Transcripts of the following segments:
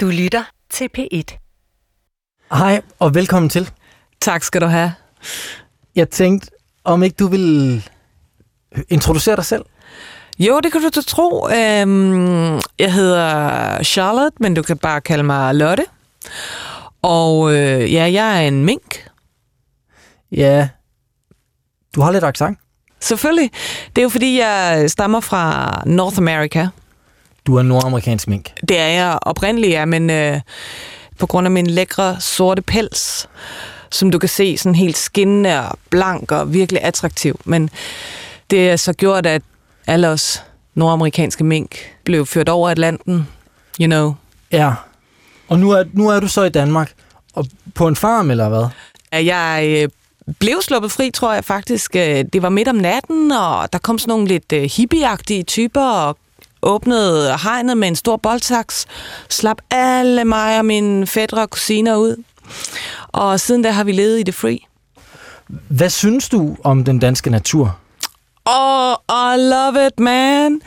Du lytter til P1. Hej, og velkommen til. Tak skal du have. Jeg tænkte, om ikke du vil introducere dig selv? Jo, det kan du da tro. Øhm, jeg hedder Charlotte, men du kan bare kalde mig Lotte. Og øh, ja, jeg er en mink. Ja, du har lidt accent. Selvfølgelig. Det er jo fordi, jeg stammer fra North America. Du er nordamerikansk mink. Det er jeg oprindeligt, ja, men øh, på grund af min lækre sorte pels, som du kan se, sådan helt skinnende og blank og virkelig attraktiv. Men det er så gjort, at alle os nordamerikanske mink blev ført over Atlanten, you know. Ja, og nu er, nu er du så i Danmark, og på en farm eller hvad? Jeg øh, blev sluppet fri, tror jeg faktisk. Øh, Det var midt om natten, og der kom sådan nogle lidt øh, hippieagtige typer og åbnede hegnet med en stor boldsaks, slap alle mig og mine fædre og kusiner ud. Og siden da har vi levet i det free. Hvad synes du om den danske natur? Oh, I love it, man.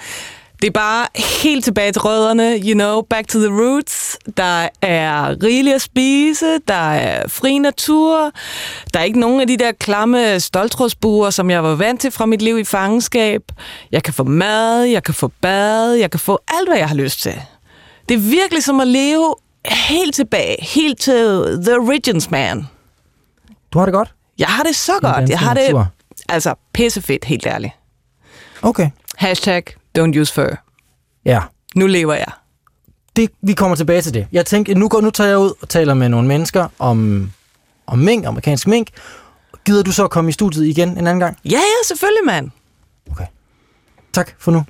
Det er bare helt tilbage til rødderne, you know, back to the roots. Der er rigeligt at spise, der er fri natur, der er ikke nogen af de der klamme stoltrådsbuer, som jeg var vant til fra mit liv i fangenskab. Jeg kan få mad, jeg kan få bad, jeg kan få alt, hvad jeg har lyst til. Det er virkelig som at leve helt tilbage, helt til the origins, man. Du har det godt? Jeg har det så godt. Jeg har det altså pissefedt, helt ærligt. Okay. Hashtag don't use fur. Ja, Nu lever jeg. det, vi kommer tilbage til det. Jeg tænkte, nu, går, nu tager jeg ud og taler med nogle mennesker om, om mink, amerikansk mink. Gider du så komme i studiet igen en anden gang? Ja, ja, selvfølgelig, mand. Okay. Tak for nu.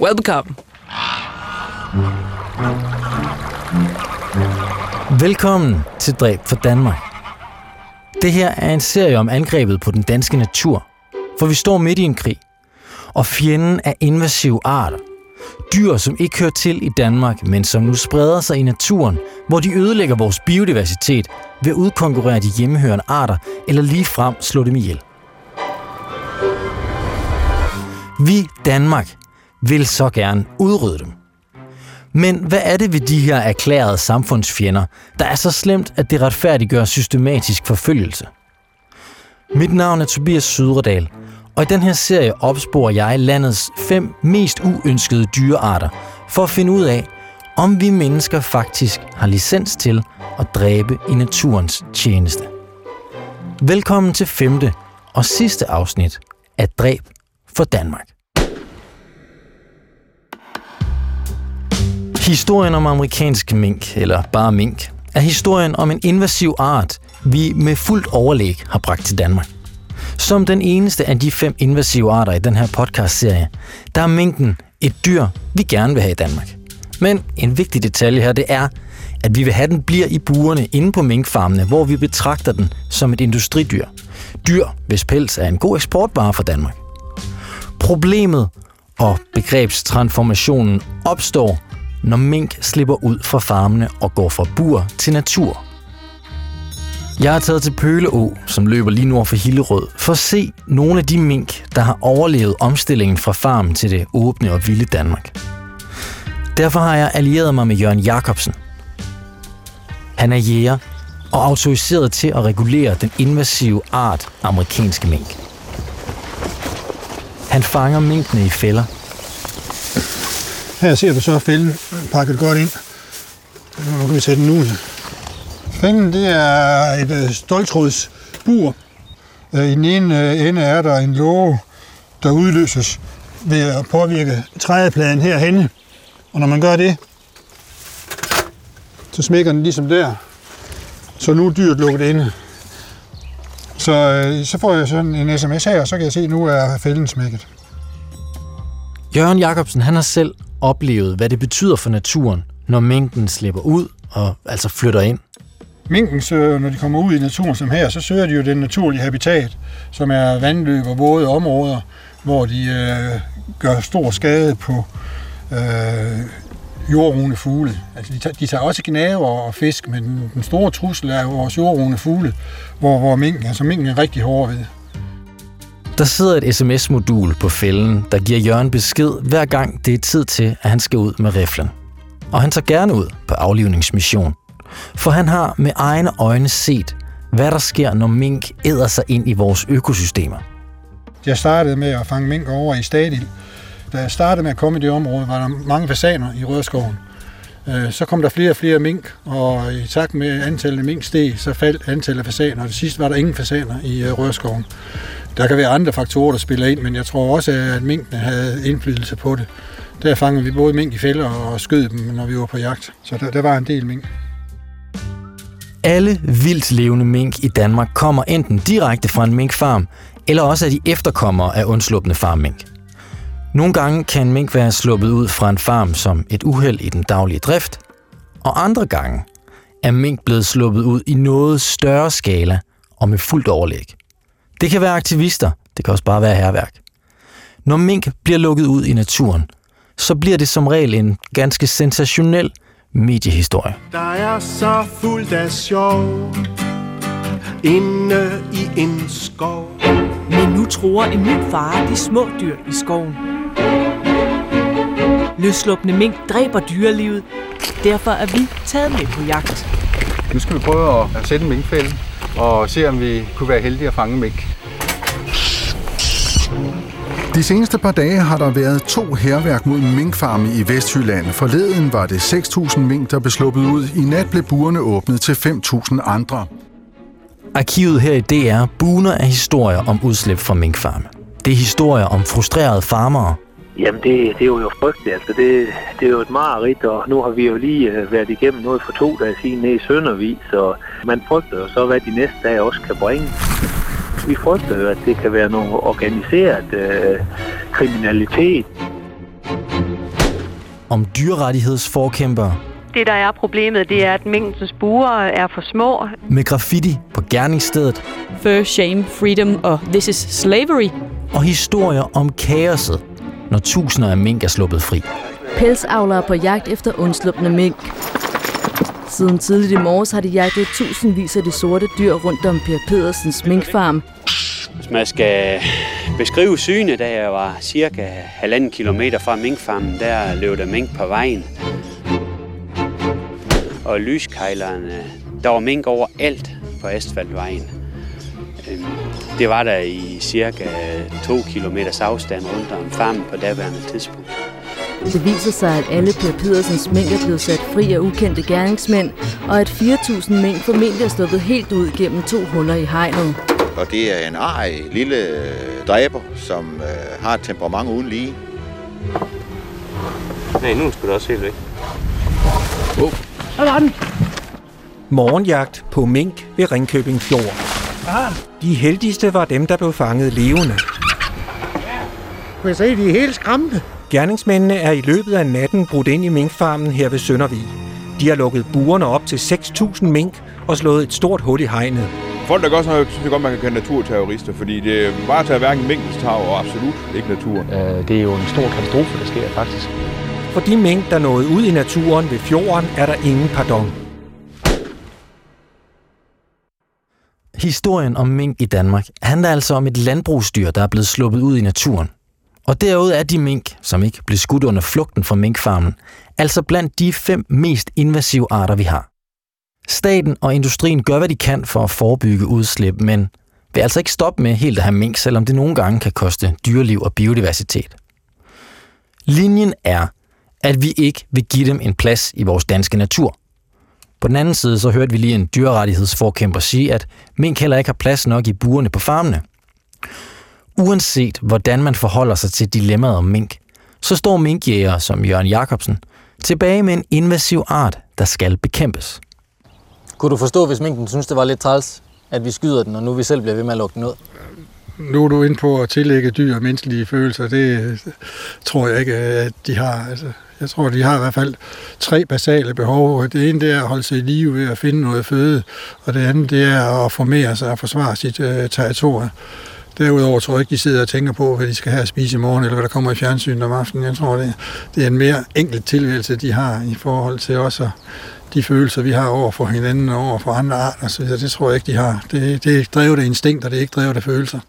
Welcome. Velkommen til Dræb for Danmark. Det her er en serie om angrebet på den danske natur, for vi står midt i en krig. Og fjenden er invasive arter. Dyr, som ikke hører til i Danmark, men som nu spreder sig i naturen, hvor de ødelægger vores biodiversitet ved at udkonkurrere de hjemmehørende arter eller lige frem slå dem ihjel. Vi, Danmark, vil så gerne udrydde dem. Men hvad er det ved de her erklærede samfundsfjender, der er så slemt, at det retfærdiggør systematisk forfølgelse? Mit navn er Tobias Sydredal, og i den her serie opsporer jeg landets fem mest uønskede dyrearter for at finde ud af, om vi mennesker faktisk har licens til at dræbe i naturens tjeneste. Velkommen til femte og sidste afsnit af Dræb for Danmark. Historien om amerikansk mink, eller bare mink, er historien om en invasiv art, vi med fuldt overlæg har bragt til Danmark. Som den eneste af de fem invasive arter i den her podcastserie, der er minken et dyr, vi gerne vil have i Danmark. Men en vigtig detalje her, det er, at vi vil have den bliver i burene inde på minkfarmene, hvor vi betragter den som et industridyr. Dyr, hvis pels er en god eksportvare for Danmark. Problemet og begrebstransformationen opstår, når mink slipper ud fra farmene og går fra bur til natur. Jeg er taget til Pøleå, som løber lige nord for Hillerød, for at se nogle af de mink, der har overlevet omstillingen fra farmen til det åbne og vilde Danmark. Derfor har jeg allieret mig med Jørgen Jacobsen. Han er jæger og autoriseret til at regulere den invasive art amerikanske mink. Han fanger minkene i fælder Her ser du så fælden pakket godt ind. Nu kan vi sætte den ud. Fælden det er et øh, stoltrådsbur. Øh, I den ene øh, ende er der en låge, der udløses ved at påvirke trædepladen herhenne. Og når man gør det, så smækker den ligesom der. Så nu er dyret lukket inde. Så, øh, så får jeg sådan en sms her, og så kan jeg se, at nu er fælden smækket. Jørgen Jacobsen han har selv oplevet, hvad det betyder for naturen, når mængden slipper ud og altså flytter ind. Minken, så, når de kommer ud i naturen som her, så søger de jo den naturlige habitat, som er vandløb og våde områder, hvor de øh, gør stor skade på øh, jordrugende fugle. Altså, de, tager, de tager også gnaver og fisk, men den, den store trussel er jo vores jordrugende fugle, hvor, hvor minken, altså minken er rigtig hård ved. Der sidder et sms-modul på fælden, der giver Jørgen besked hver gang det er tid til, at han skal ud med riflen. og han tager gerne ud på aflivningsmission. For han har med egne øjne set, hvad der sker, når mink æder sig ind i vores økosystemer. Jeg startede med at fange mink over i Stadil. Da jeg startede med at komme i det område, var der mange fasaner i Rødskoven. Øh, så kom der flere og flere mink, og i takt med antallet af mink steg, så faldt antallet af fasaner. Og til sidst var der ingen fasaner i øh, Rødskoven. Der kan være andre faktorer, der spiller ind, men jeg tror også, at minkene havde indflydelse på det. Der fangede vi både mink i fælder og skød dem, når vi var på jagt. Så der, der var en del mink. Alle vildt levende mink i Danmark kommer enten direkte fra en minkfarm, eller også er de efterkommere af undslupne farmmink. Nogle gange kan en mink være sluppet ud fra en farm som et uheld i den daglige drift, og andre gange er mink blevet sluppet ud i noget større skala og med fuldt overlæg. Det kan være aktivister, det kan også bare være herværk. Når mink bliver lukket ud i naturen, så bliver det som regel en ganske sensationel mediehistorie. Der er så fuldt af sjov inde i en skov. Men nu tror en ny fare de små dyr i skoven. Løsluppende mink dræber dyrelivet. Derfor er vi taget med på jagt. Nu skal vi prøve at sætte en minkfælde og se, om vi kunne være heldige at fange mink. De seneste par dage har der været to herværk mod minkfarme i Vestjylland. Forleden var det 6.000 mink, der blev sluppet ud. I nat blev burene åbnet til 5.000 andre. Arkivet her i DR buner af historier om udslip fra minkfarme. Det er historier om frustrerede farmere. Jamen, det, det er jo frygteligt. Altså, det, det er jo et mareridt, og nu har vi jo lige øh, været igennem noget for to dage siden nede i Søndervig, så man frygter jo så, hvad de næste dage også kan bringe. Vi frygter jo, at det kan være noget organiseret øh, kriminalitet. Om dyrrettighedsforkæmpere Det, der er problemet, det er, at mængdens buer er for små. med graffiti på gerningsstedet Fur, shame, freedom og this is slavery. og historier om kaoset, når tusinder af mink er sluppet fri. Pelsavlere på jagt efter undslupne mink. Siden tidligt i morges har de jagtet tusindvis af de sorte dyr rundt om Per Pedersens minkfarm. Hvis man skal beskrive synet, da jeg var cirka halvanden kilometer fra minkfarmen, der løb der mink på vejen. Og lyskejlerne, der var mink overalt på asfaltvejen. Øhm, det var der i cirka 2 kilometers afstand rundt om farmen på daværende tidspunkt. Det viser sig, at alle Per Pedersens mink er blevet sat fri af ukendte gerningsmænd, og at 4.000 mink formentlig er sluppet helt ud gennem to huller i hegnet. Og det er en ej lille dræber, som øh, har et temperament uden lige. Nej, nu skal du også helt væk. Morgenjagt på mink ved Ringkøbing Fjord. De heldigste var dem, der blev fanget levende. Kunne jeg se, de er helt skræmte. Gerningsmændene er i løbet af natten brudt ind i minkfarmen her ved Søndervig. De har lukket burerne op til 6.000 mink og slået et stort hul i hegnet. Folk, der gør sådan noget, synes jeg godt, man kan kalde naturterrorister, fordi det bare tager hverken minkens tag og absolut ikke naturen. Det er jo en stor katastrofe, der sker faktisk. For de mink, der nåede ud i naturen ved fjorden, er der ingen pardon. Historien om mink i Danmark handler altså om et landbrugsdyr, der er blevet sluppet ud i naturen. Og derude er de mink, som ikke blev skudt under flugten fra minkfarmen, altså blandt de fem mest invasive arter, vi har. Staten og industrien gør, hvad de kan for at forebygge udslip, men vil altså ikke stoppe med helt at have mink, selvom det nogle gange kan koste dyreliv og biodiversitet. Linjen er, at vi ikke vil give dem en plads i vores danske natur. På den anden side så hørte vi lige en dyrerettighedsforkæmper sige, at mink heller ikke har plads nok i burene på farmene. Uanset hvordan man forholder sig til dilemmaet om mink, så står minkjæger som Jørgen Jacobsen tilbage med en invasiv art, der skal bekæmpes. Kunne du forstå, hvis minken synes, det var lidt træls, at vi skyder den, og nu vi selv bliver ved med at lukke den ud? Nu er du inde på at tillægge dyr menneskelige følelser. Det tror jeg ikke, at de har. Altså, jeg tror, de har i hvert fald tre basale behov. Det ene det er at holde sig i live ved at finde noget føde, og det andet det er at formere sig og forsvare sit øh, territorium. Derudover tror jeg ikke, de sidder og tænker på, hvad de skal have at spise i morgen, eller hvad der kommer i fjernsynet om aftenen. Jeg tror, det, det er en mere enkelt tilværelse, de har i forhold til os og de følelser, vi har over for hinanden og over for andre arter. Så det tror jeg ikke, de har. Det, det er drevet af instinkt, og det er ikke drevet af følelser.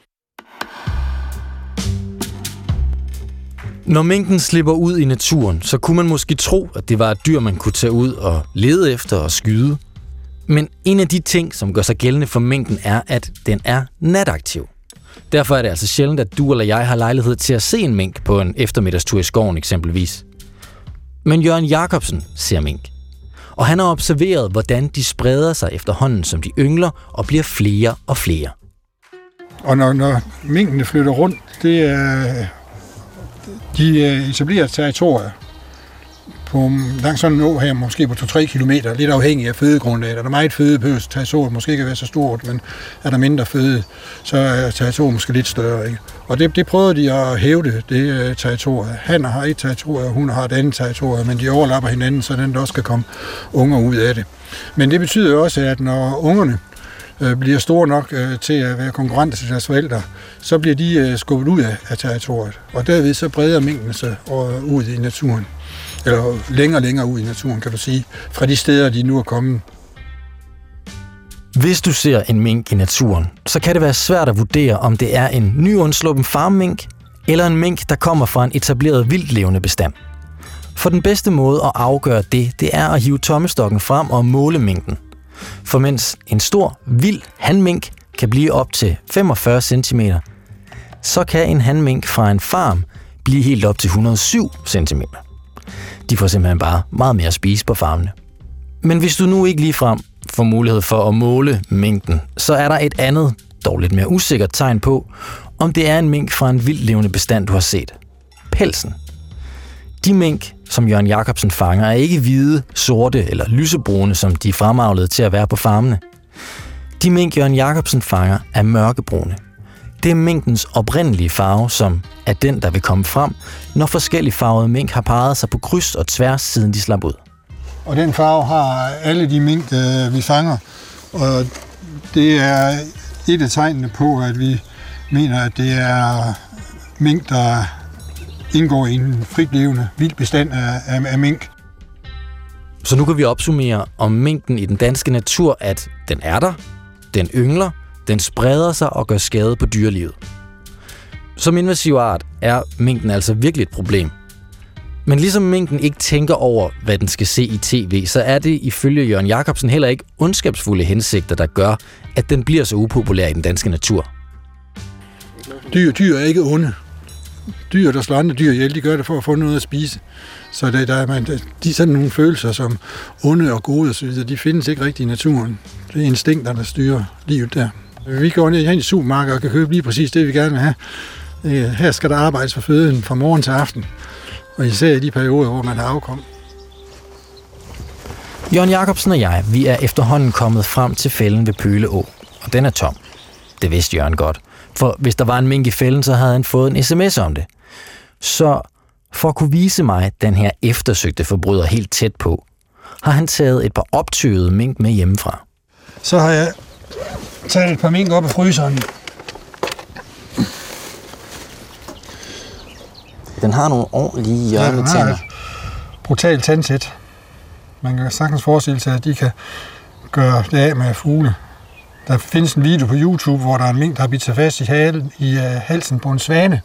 Når minken slipper ud i naturen, så kunne man måske tro, at det var et dyr, man kunne tage ud og lede efter og skyde. Men en af de ting, som gør sig gældende for minken, er, at den er nataktiv. Derfor er det altså sjældent, at du eller jeg har lejlighed til at se en mink på en eftermiddagstur i skoven eksempelvis. Men Jørgen Jacobsen ser mink. Og han har observeret, hvordan de spreder sig efterhånden, som de yngler og bliver flere og flere. Og når, når minkene flytter rundt, det er, de øh, etablerer territorier på langs sådan en å her, måske på 2-3 km, lidt afhængig af fødegrundlaget. Er der meget føde på territoriet, måske ikke være så stort, men er der mindre føde, så øh, er territoriet måske lidt større. Ikke? Og det, det prøvede de at hæve det, det territoriet. Han har et territorium, og hun har et andet territorium, men de overlapper hinanden, så den der også kan komme unger ud af det. Men det betyder også, at når ungerne øh, bliver store nok øh, til at være konkurrenter til deres forældre, så bliver de øh, skubbet ud af, af territoriet. Og derved så breder mængden sig ud i naturen. Eller længere og længere ud i naturen, kan du sige, fra de steder, de nu er kommet. Hvis du ser en mink i naturen, så kan det være svært at vurdere, om det er en nyundsluppen farmmink, eller en mink, der kommer fra en etableret vildlevende bestand. For den bedste måde at afgøre det, det er at hive tommestokken frem og måle mængden. For mens en stor, vild hanmink kan blive op til 45 cm, så kan en hanmink fra en farm blive helt op til 107 cm. De får simpelthen bare meget mere at spise på farmene. Men hvis du nu ikke lige frem får mulighed for at måle mængden, så er der et andet, dog lidt mere usikkert tegn på, om det er en mink fra en vildlevende bestand, du har set. Pelsen. De mink, som Jørgen Jacobsen fanger, er ikke hvide, sorte eller lysebrune, som de er fremavlede til at være på farmene. De mink, Jørgen Jacobsen fanger, er mørkebrune. Det er minkens oprindelige farve, som er den, der vil komme frem, når forskellige farvede mink har parret sig på kryds og tværs, siden de slap ud. Og den farve har alle de mink, vi fanger. Og det er et af tegnene på, at vi mener, at det er mink, der indgår i en fritlevende vild bestand af, af, af mink. Så nu kan vi opsummere om minken i den danske natur, at den er der, den yngler, den spreder sig og gør skade på dyrelivet. Som invasiv art er minken altså virkelig et problem. Men ligesom minken ikke tænker over, hvad den skal se i tv, så er det ifølge Jørgen Jacobsen heller ikke ondskabsfulde hensigter, der gør, at den bliver så upopulær i den danske natur. Dyr, dyr er ikke onde. Dyr, der slår andre dyr ihjel, de gør det for at få noget at spise. Så der, der er man, de sådan nogle følelser som onde og gode osv., de findes ikke rigtigt i naturen. Det er instinkter, der styrer livet der. Vi går ned hen i supermarkedet og kan købe lige præcis det, vi gerne vil have. Her skal der arbejdes for føden fra morgen til aften. Og især i de perioder, hvor man har afkom. Jørgen Jacobsen og jeg, vi er efterhånden kommet frem til fælden ved Pøleå, og den er tom. Det vidste Jørgen godt, for hvis der var en mink i fælden, så havde han fået en sms om det. Så for at kunne vise mig den her eftersøgte forbryder helt tæt på, har han taget et par optøede mink med hjemmefra. Så har jeg taget et par mink op af fryseren. Den har nogle ordentlige hjørnetænder. Ja, brutalt tandsæt. Man kan sagtens forestille sig, at de kan gøre det af med fugle. Der findes en video på YouTube, hvor der er en mink, der har bidt sig fast i, halen, i uh, halsen på en svane.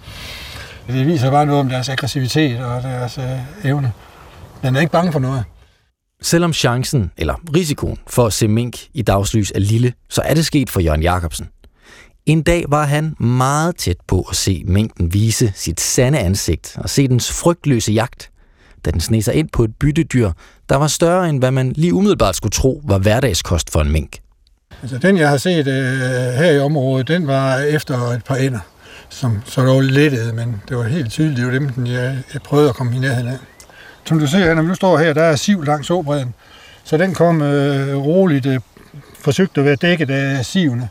Det viser bare noget om deres aggressivitet og deres uh, evne. Den er ikke bange for noget. Selvom chancen eller risikoen for at se mink i dagslys er lille, så er det sket for Jørgen Jacobsen. En dag var han meget tæt på at se minken vise sit sande ansigt og se dens frygtløse jagt, da den sneg sig ind på et byttedyr, der var større end hvad man lige umiddelbart skulle tro var hverdagskost for en mink. Altså, den, jeg har set øh, her i området, den var efter et par ender, som så lå lettede, men det var helt tydeligt, det var dem, jeg, jeg prøvede at komme i nærheden af. Som du ser, når du står her, der er siv langs åbredden, så den kom uh, roligt, uh, forsøgte at være dækket af sivene,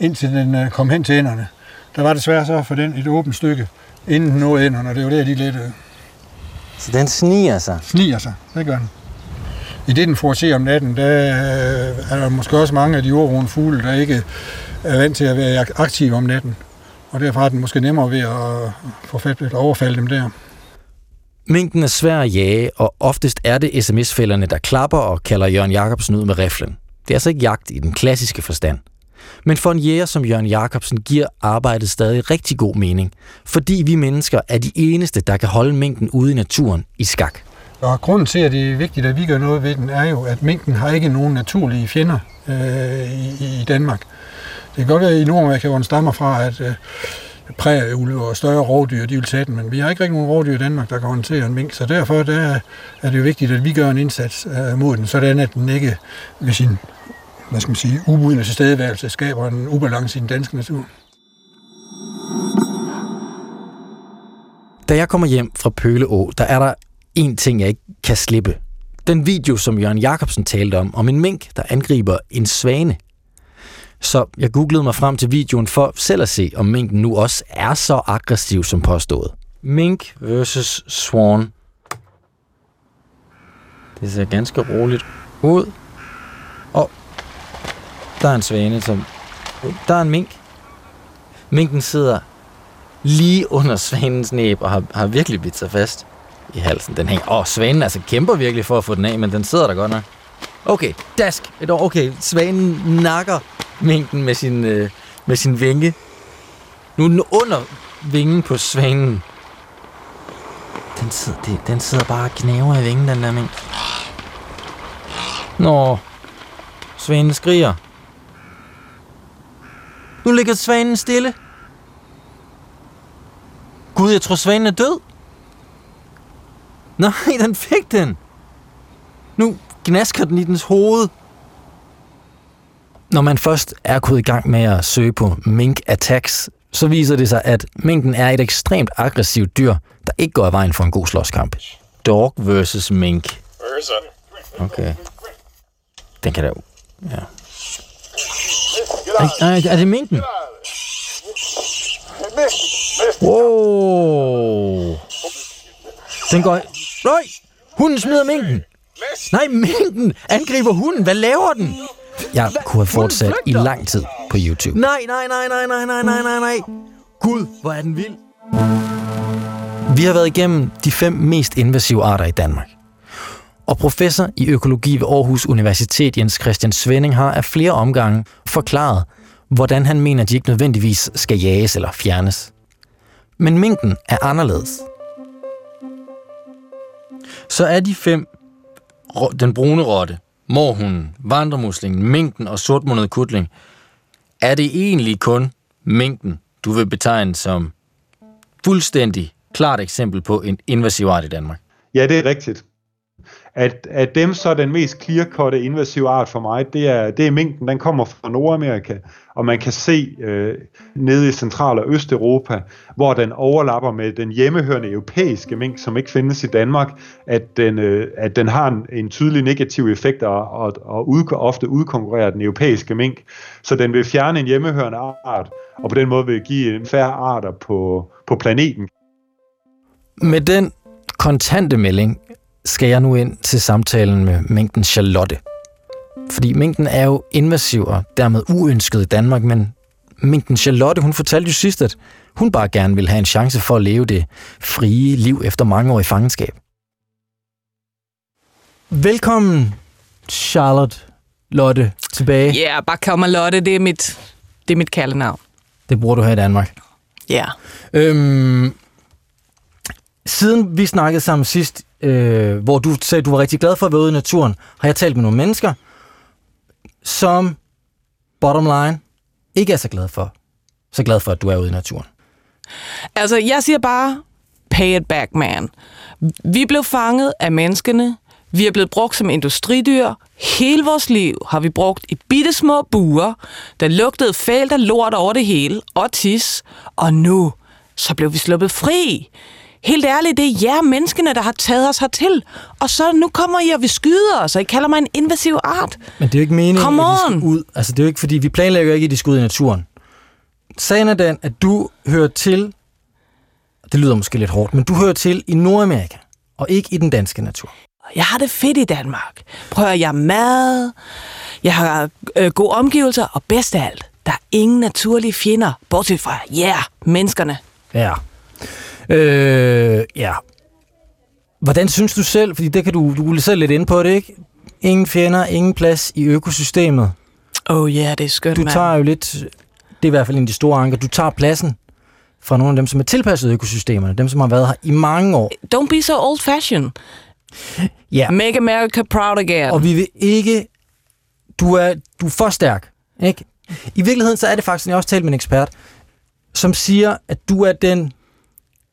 indtil den uh, kom hen til enderne. Der var desværre så for den et åbent stykke, inden den nåede enderne, og det var der, de lettede. Så den sniger sig? Sniger sig, det gør den. I det, den får se om natten, der er der måske også mange af de jordrugende fugle, der ikke er vant til at være aktive om natten. Og derfor har den måske nemmere ved at få fat overfalde dem der. Minken er svær at jage, og oftest er det sms-fælderne, der klapper og kalder Jørgen Jacobsen ud med riflen. Det er altså ikke jagt i den klassiske forstand. Men for en jæger som Jørgen Jacobsen giver arbejdet stadig rigtig god mening, fordi vi mennesker er de eneste, der kan holde mængden ude i naturen i skak. Og grunden til, at det er vigtigt, at vi gør noget ved den, er jo, at mængden har ikke nogen naturlige fjender øh, i, i Danmark. Det kan godt være i Nordamerika, hvor den stammer fra, at øh, prærieulve og større rovdyr, de vil tage den, men vi har ikke rigtig nogen rovdyr i Danmark, der kan håndtere en mink, så derfor der er det jo vigtigt, at vi gør en indsats øh, mod den, sådan at den ikke ved sin hvad skal man sige, ubudne tilstedeværelse skaber en ubalance i den danske natur. Da jeg kommer hjem fra Pøleå, der er der en ting, jeg ikke kan slippe. Den video, som Jørgen Jacobsen talte om, om en mink, der angriber en svane. Så jeg googlede mig frem til videoen for selv at se, om minken nu også er så aggressiv som påstået. Mink versus swan. Det ser ganske roligt ud. Og der er en svane, som... Der er en mink. Minken sidder lige under svanens næb og har, har virkelig bidt sig fast i halsen. Den hænger... Åh, svanen altså kæmper virkelig for at få den af, men den sidder der godt nok. Okay, dask. Et år. Okay, svanen nakker minken med sin, øh, med sin vinge. Nu er den under vingen på svanen. Den sidder, det, den sidder bare og knæver i vingen, den der mink. Nå, svanen skriger. Nu ligger svanen stille. Gud, jeg tror svanen er død. Nej, den fik den. Nu gnasker den i dens hoved. Når man først er gået i gang med at søge på mink attacks, så viser det sig, at minken er et ekstremt aggressivt dyr, der ikke går af vejen for en god slåskamp. Dog versus mink. Okay. Den kan da... Ja. Er, er, er det minken? Wow. Den går... Nej! Hunden smider minken! Nej, minken angriber hunden. Hvad laver den? Jeg kunne have fortsat i lang tid på YouTube. Nej, nej, nej, nej, nej, nej, nej, nej, nej. Gud, hvor er den vild. Vi har været igennem de fem mest invasive arter i Danmark. Og professor i økologi ved Aarhus Universitet Jens Christian Svending har af flere omgange forklaret, hvordan han mener, de ikke nødvendigvis skal jages eller fjernes. Men minken er anderledes. Så er de fem, den brune rotte, morhunden, vandremuslingen, minken og sortmundet kutling, er det egentlig kun minken, du vil betegne som fuldstændig klart eksempel på en invasiv art i Danmark? Ja, det er rigtigt at, at dem så den mest clear invasive art for mig, det er, det er minken, den kommer fra Nordamerika, og man kan se øh, nede i Central- og Østeuropa, hvor den overlapper med den hjemmehørende europæiske mink, som ikke findes i Danmark, at den, øh, at den har en, en tydelig negativ effekt og, og, og ud, ofte udkonkurrerer den europæiske mink. Så den vil fjerne en hjemmehørende art, og på den måde vil give en færre arter på, på planeten. Med den kontante melding skal jeg nu ind til samtalen med mængden Charlotte. Fordi mængden er jo invasiv og dermed uønsket i Danmark, men mængden Charlotte, hun fortalte jo sidst, at hun bare gerne vil have en chance for at leve det frie liv efter mange år i fangenskab. Velkommen, Charlotte Lotte, tilbage. Ja, yeah, bare kom Lotte, det er mit, det er mit kaldenavn. Det bruger du her i Danmark. Ja. Yeah. Øhm, siden vi snakkede sammen sidst, øh, hvor du sagde, at du var rigtig glad for at være ude i naturen, har jeg talt med nogle mennesker, som bottom line ikke er så glad for, så glad for, at du er ude i naturen. Altså, jeg siger bare, pay it back, man. Vi blev fanget af menneskene. Vi er blevet brugt som industridyr. Hele vores liv har vi brugt i bitte små buer, der lugtede fælt af lort over det hele, og tis. Og nu, så blev vi sluppet fri. Helt ærligt, det er jer menneskene, der har taget os hertil. Og så nu kommer I og vi skyder os, og I kalder mig en invasiv art. Men det er jo ikke meningen, Come at de skal ud. Altså, det er jo ikke, fordi vi planlægger ikke, at de skal ud i naturen. Sagen er den, at du hører til, det lyder måske lidt hårdt, men du hører til i Nordamerika, og ikke i den danske natur. Jeg har det fedt i Danmark. Prøver jeg mad, jeg har øh, gode omgivelser, og bedst af alt, der er ingen naturlige fjender, bortset fra, ja, yeah, menneskerne. Ja, Øh, ja. Hvordan synes du selv, fordi det kan du, du selv lidt ind på det, ikke? Ingen fjender, ingen plads i økosystemet. Oh ja, yeah, det er skønt, Du tager jo lidt, det er i hvert fald en af de store anker, du tager pladsen fra nogle af dem, som er tilpasset økosystemerne, dem, som har været her i mange år. Don't be so old-fashioned. Ja. Make America proud again. Og vi vil ikke... Du er, du er for stærk, ikke? I virkeligheden så er det faktisk, jeg også talt med en ekspert, som siger, at du er den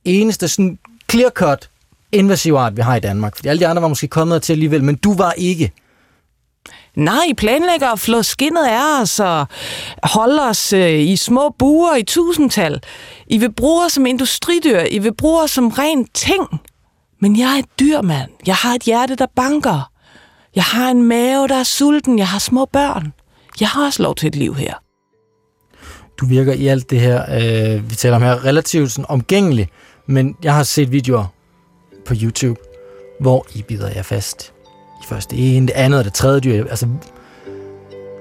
eneste sådan clear-cut invasive art, vi har i Danmark. Fordi alle de andre var måske kommet til alligevel, men du var ikke. Nej, planlægger at flå skinnet af os og holde os øh, i små buer i tusindtal. I vil bruge os som industridyr. I vil bruge os som ren ting. Men jeg er et dyr, mand. Jeg har et hjerte, der banker. Jeg har en mave, der er sulten. Jeg har små børn. Jeg har også lov til et liv her. Du virker i alt det her, øh, vi taler om her, relativt sådan omgængelig, men jeg har set videoer på YouTube, hvor I bider jer fast i først det ene, det andet og det tredje dyr. Altså,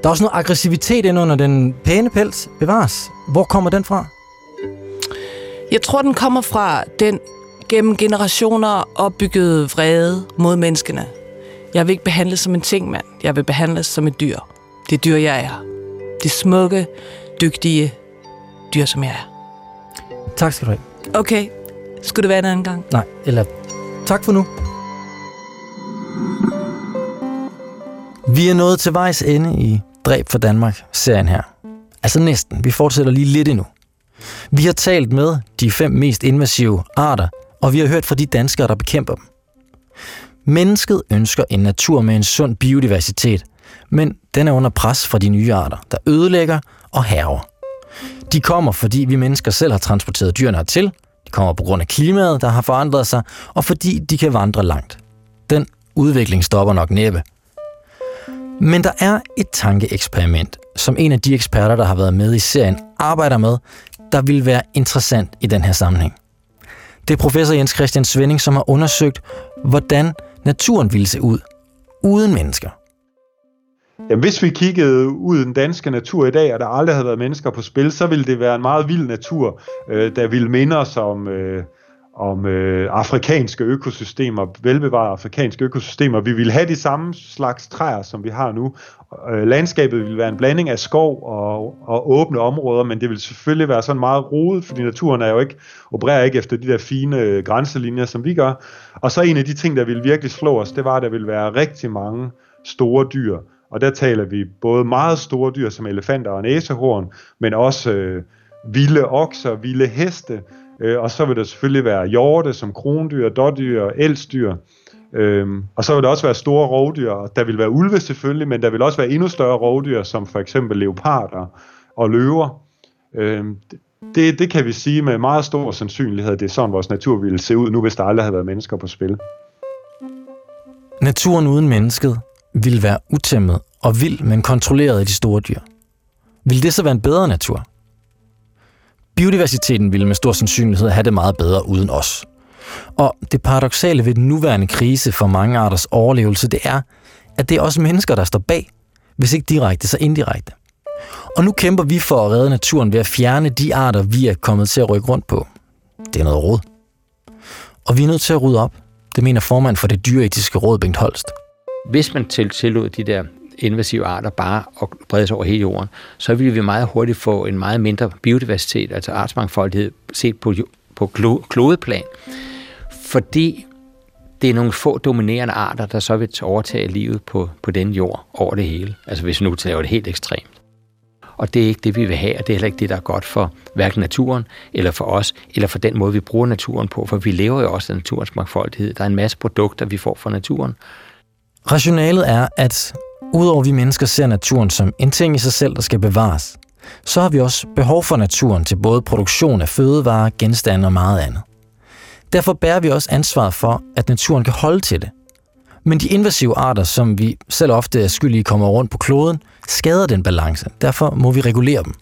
der er også noget aggressivitet ind under den pæne pels bevares. Hvor kommer den fra? Jeg tror, den kommer fra den gennem generationer opbyggede vrede mod menneskene. Jeg vil ikke behandles som en ting, mand. Jeg vil behandles som et dyr. Det dyr, jeg er. Det smukke, dygtige dyr, som jeg er. Tak skal du have. Okay. Skulle det være en anden gang? Nej, eller tak for nu. Vi er nået til vejs ende i Dræb for Danmark-serien her. Altså næsten. Vi fortsætter lige lidt endnu. Vi har talt med de fem mest invasive arter, og vi har hørt fra de danskere, der bekæmper dem. Mennesket ønsker en natur med en sund biodiversitet, men den er under pres fra de nye arter, der ødelægger og hæver. De kommer, fordi vi mennesker selv har transporteret dyrene hertil. Kommer på grund af klimaet, der har forandret sig, og fordi de kan vandre langt. Den udvikling stopper nok næppe. Men der er et tankeeksperiment, som en af de eksperter, der har været med i serien, arbejder med, der vil være interessant i den her sammenhæng. Det er professor Jens Christian Svending, som har undersøgt, hvordan naturen ville se ud uden mennesker. Mm. Jamen, hvis vi kiggede ud i den danske natur i dag, og der aldrig havde været mennesker på spil, så ville det være en meget vild natur, øh, der ville minde os om, øh, om øh, afrikanske økosystemer, velbevarede afrikanske økosystemer. Vi ville have de samme slags træer, som vi har nu. Øh, landskabet ville være en blanding af skov og, og åbne områder, men det ville selvfølgelig være sådan meget rodet, fordi naturen er jo ikke, opererer ikke efter de der fine øh, grænselinjer, som vi gør. Og så en af de ting, der ville virkelig slå os, det var, at der ville være rigtig mange store dyr. Og der taler vi både meget store dyr som elefanter og næsehorn, men også øh, vilde okser, vilde heste, øh, og så vil der selvfølgelig være hjorte som krondyr, dådyr og elsdyr. Øhm, og så vil der også være store rovdyr, der vil være ulve selvfølgelig, men der vil også være endnu større rovdyr, som for eksempel leoparder og løver. Øhm, det, det kan vi sige med meget stor sandsynlighed, det er sådan vores natur ville se ud nu, hvis der aldrig havde været mennesker på spil. Naturen uden mennesket ville være utæmmet og vild, men kontrolleret af de store dyr. Vil det så være en bedre natur? Biodiversiteten ville med stor sandsynlighed have det meget bedre uden os. Og det paradoxale ved den nuværende krise for mange arters overlevelse, det er, at det er også mennesker, der står bag, hvis ikke direkte, så indirekte. Og nu kæmper vi for at redde naturen ved at fjerne de arter, vi er kommet til at rykke rundt på. Det er noget råd. Og vi er nødt til at rydde op. Det mener formand for det dyreetiske råd, Bengt Holst. Hvis man til, tillod de der invasive arter bare at brede sig over hele jorden, så ville vi meget hurtigt få en meget mindre biodiversitet, altså artsmangfoldighed, set på, på klodeplan. Fordi det er nogle få dominerende arter, der så vil overtage livet på, på den jord over det hele. Altså hvis vi nu tager det helt ekstremt. Og det er ikke det, vi vil have, og det er heller ikke det, der er godt for hverken naturen, eller for os, eller for den måde, vi bruger naturen på, for vi lever jo også af naturens mangfoldighed. Der er en masse produkter, vi får fra naturen. Rationalet er, at udover vi mennesker ser naturen som en ting i sig selv, der skal bevares, så har vi også behov for naturen til både produktion af fødevarer, genstande og meget andet. Derfor bærer vi også ansvaret for, at naturen kan holde til det. Men de invasive arter, som vi selv ofte er skyldige kommer rundt på kloden, skader den balance. Derfor må vi regulere dem.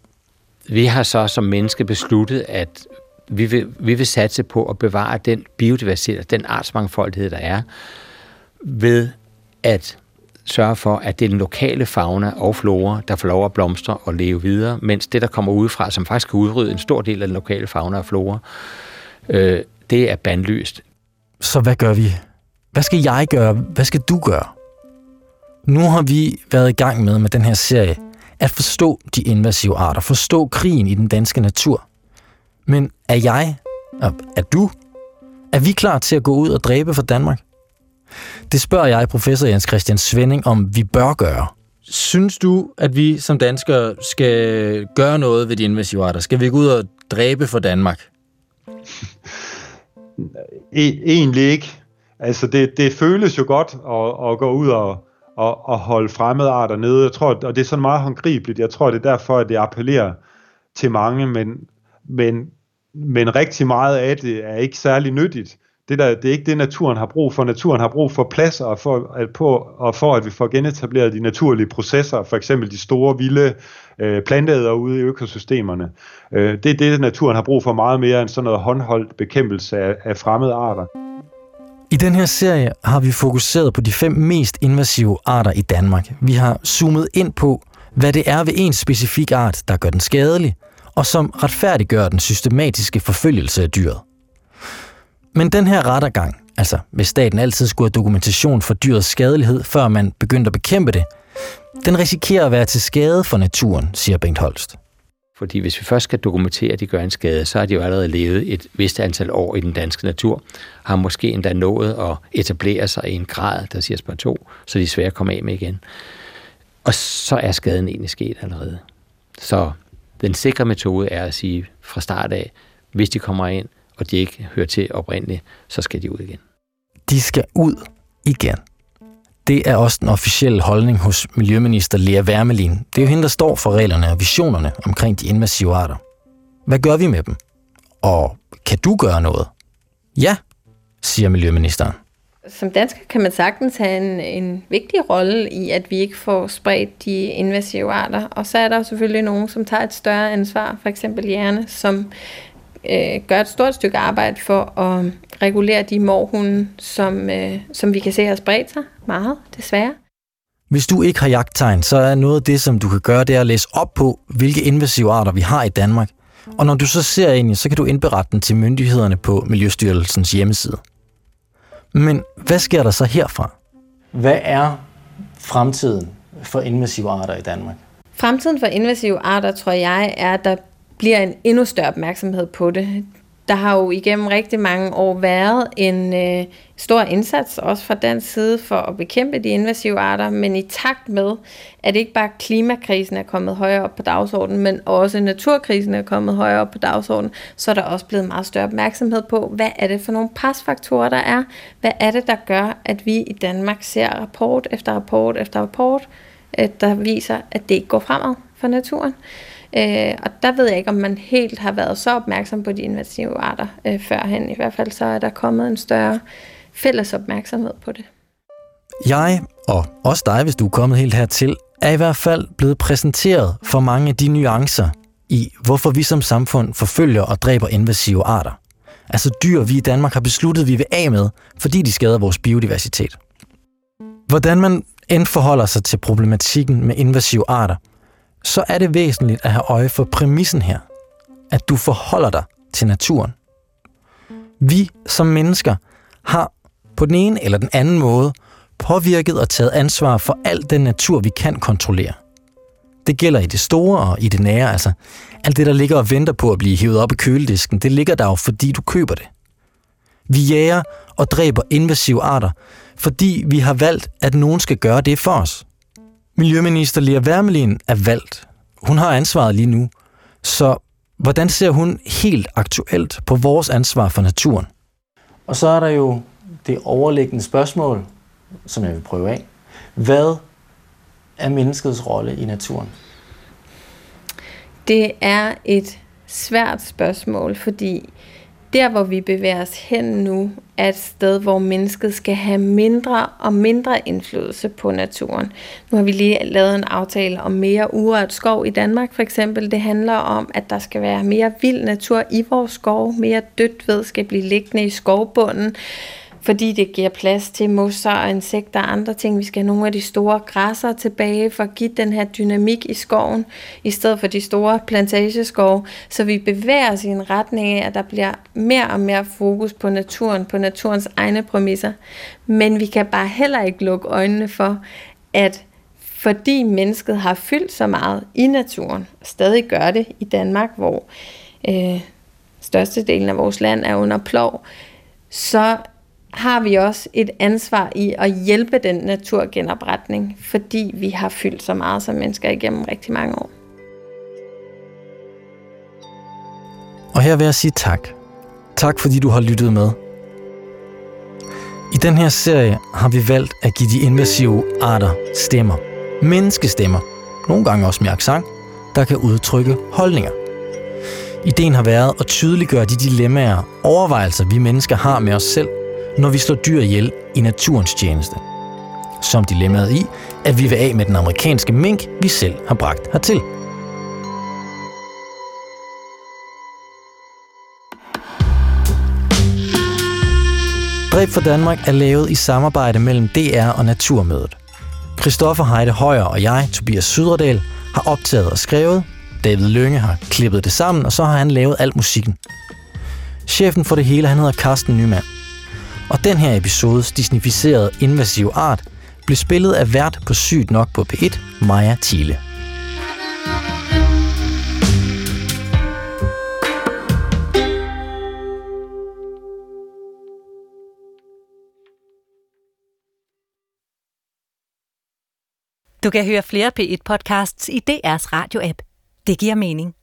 Vi har så som menneske besluttet, at vi vil, vi vil satse på at bevare den biodiversitet, den artsmangfoldighed, der er, ved at sørge for, at det er den lokale fauna og flora, der får lov at blomstre og leve videre, mens det, der kommer udefra, som faktisk kan udrydde en stor del af den lokale fauna og flora, øh, det er bandlyst. Så hvad gør vi? Hvad skal jeg gøre? Hvad skal du gøre? Nu har vi været i gang med med den her serie at forstå de invasive arter, forstå krigen i den danske natur. Men er jeg, og er du, er vi klar til at gå ud og dræbe for Danmark? Det spørger jeg professor Jens Christian Svending, om vi bør gøre. Synes du, at vi som danskere skal gøre noget ved de invasive arter? Skal vi gå ud og dræbe for Danmark? E- egentlig ikke. Altså, det, det føles jo godt at, at gå ud og, og, og holde fremmede arter nede. Jeg tror, og det er sådan meget håndgribeligt. Jeg tror, det er derfor, at det appellerer til mange, men, men, men rigtig meget af det er ikke særlig nyttigt. Det, der, det er ikke det, naturen har brug for. Naturen har brug for plads og for, at, på, og for at vi får genetableret de naturlige processer, for eksempel de store, vilde øh, planteæder ude i økosystemerne. Øh, det er det, naturen har brug for meget mere end sådan noget håndholdt bekæmpelse af, af fremmede arter. I den her serie har vi fokuseret på de fem mest invasive arter i Danmark. Vi har zoomet ind på, hvad det er ved en specifik art, der gør den skadelig, og som retfærdiggør den systematiske forfølgelse af dyret. Men den her rettergang, altså hvis staten altid skulle have dokumentation for dyrets skadelighed, før man begyndte at bekæmpe det, den risikerer at være til skade for naturen, siger Bengt Holst. Fordi hvis vi først skal dokumentere, at de gør en skade, så har de jo allerede levet et vist antal år i den danske natur, har måske endda nået at etablere sig i en grad, der siger spørg 2, så de er svære at komme af med igen. Og så er skaden egentlig sket allerede. Så den sikre metode er at sige fra start af, hvis de kommer ind, og de ikke hører til oprindeligt, så skal de ud igen. De skal ud igen. Det er også den officielle holdning hos Miljøminister Lea Wermelin. Det er jo hende, der står for reglerne og visionerne omkring de invasive arter. Hvad gør vi med dem? Og kan du gøre noget? Ja, siger Miljøministeren. Som dansker kan man sagtens have en, en vigtig rolle i, at vi ikke får spredt de invasive arter. Og så er der selvfølgelig nogen, som tager et større ansvar, for eksempel hjerne, som øh, gør et stort stykke arbejde for at regulere de morhunde, som, øh, som vi kan se har spredt sig meget, desværre. Hvis du ikke har jagttegn, så er noget af det, som du kan gøre, det er at læse op på, hvilke invasive arter vi har i Danmark. Og når du så ser ind, så kan du indberette den til myndighederne på Miljøstyrelsens hjemmeside. Men hvad sker der så herfra? Hvad er fremtiden for invasive arter i Danmark? Fremtiden for invasive arter, tror jeg, er, at der bliver en endnu større opmærksomhed på det. Der har jo igennem rigtig mange år været en øh, stor indsats, også fra den side, for at bekæmpe de invasive arter, men i takt med, at ikke bare klimakrisen er kommet højere op på dagsordenen, men også naturkrisen er kommet højere op på dagsordenen, så er der også blevet meget større opmærksomhed på, hvad er det for nogle presfaktorer, der er? Hvad er det, der gør, at vi i Danmark ser rapport efter rapport efter rapport, øh, der viser, at det ikke går fremad for naturen? Øh, Øh, og der ved jeg ikke, om man helt har været så opmærksom på de invasive arter øh, førhen. I hvert fald så er der kommet en større fælles opmærksomhed på det. Jeg, og også dig, hvis du er kommet helt hertil, er i hvert fald blevet præsenteret for mange af de nuancer i, hvorfor vi som samfund forfølger og dræber invasive arter. Altså dyr, vi i Danmark har besluttet, vi vil af med, fordi de skader vores biodiversitet. Hvordan man end forholder sig til problematikken med invasive arter – så er det væsentligt at have øje for præmissen her. At du forholder dig til naturen. Vi som mennesker har på den ene eller den anden måde påvirket og taget ansvar for al den natur, vi kan kontrollere. Det gælder i det store og i det nære, altså alt det, der ligger og venter på at blive hivet op i køledisken, det ligger der jo, fordi du køber det. Vi jager og dræber invasive arter, fordi vi har valgt, at nogen skal gøre det for os. Miljøminister Lea Wermelin er valgt. Hun har ansvaret lige nu. Så hvordan ser hun helt aktuelt på vores ansvar for naturen? Og så er der jo det overliggende spørgsmål, som jeg vil prøve af. Hvad er menneskets rolle i naturen? Det er et svært spørgsmål, fordi der, hvor vi bevæger os hen nu, er et sted, hvor mennesket skal have mindre og mindre indflydelse på naturen. Nu har vi lige lavet en aftale om mere urørt skov i Danmark for eksempel. Det handler om, at der skal være mere vild natur i vores skov. Mere dødt ved skal blive liggende i skovbunden fordi det giver plads til mosser og insekter og andre ting. Vi skal have nogle af de store græsser tilbage for at give den her dynamik i skoven, i stedet for de store plantageskove, så vi bevæger os i en retning af, at der bliver mere og mere fokus på naturen, på naturens egne præmisser. Men vi kan bare heller ikke lukke øjnene for, at fordi mennesket har fyldt så meget i naturen, og stadig gør det i Danmark, hvor øh, størstedelen af vores land er under plov, så har vi også et ansvar i at hjælpe den naturgenopretning, fordi vi har fyldt så meget som mennesker igennem rigtig mange år. Og her vil jeg sige tak. Tak fordi du har lyttet med. I den her serie har vi valgt at give de invasive arter stemmer. Menneskestemmer. Nogle gange også med accent, der kan udtrykke holdninger. Ideen har været at tydeliggøre de dilemmaer, overvejelser vi mennesker har med os selv, når vi slår dyr ihjel i naturens tjeneste. Som dilemmaet i, at vi vil af med den amerikanske mink, vi selv har bragt hertil. Dræb for Danmark er lavet i samarbejde mellem DR og Naturmødet. Christoffer Heide Højer og jeg, Tobias Sydredal, har optaget og skrevet. David Lønge har klippet det sammen, og så har han lavet al musikken. Chefen for det hele, han hedder Carsten Nyman. Og den her episodes disnificerede invasiv art blev spillet af vært på Sygt Nok på P1, Maja Thiele. Du kan høre flere P1-podcasts i DR's radio-app. Det giver mening.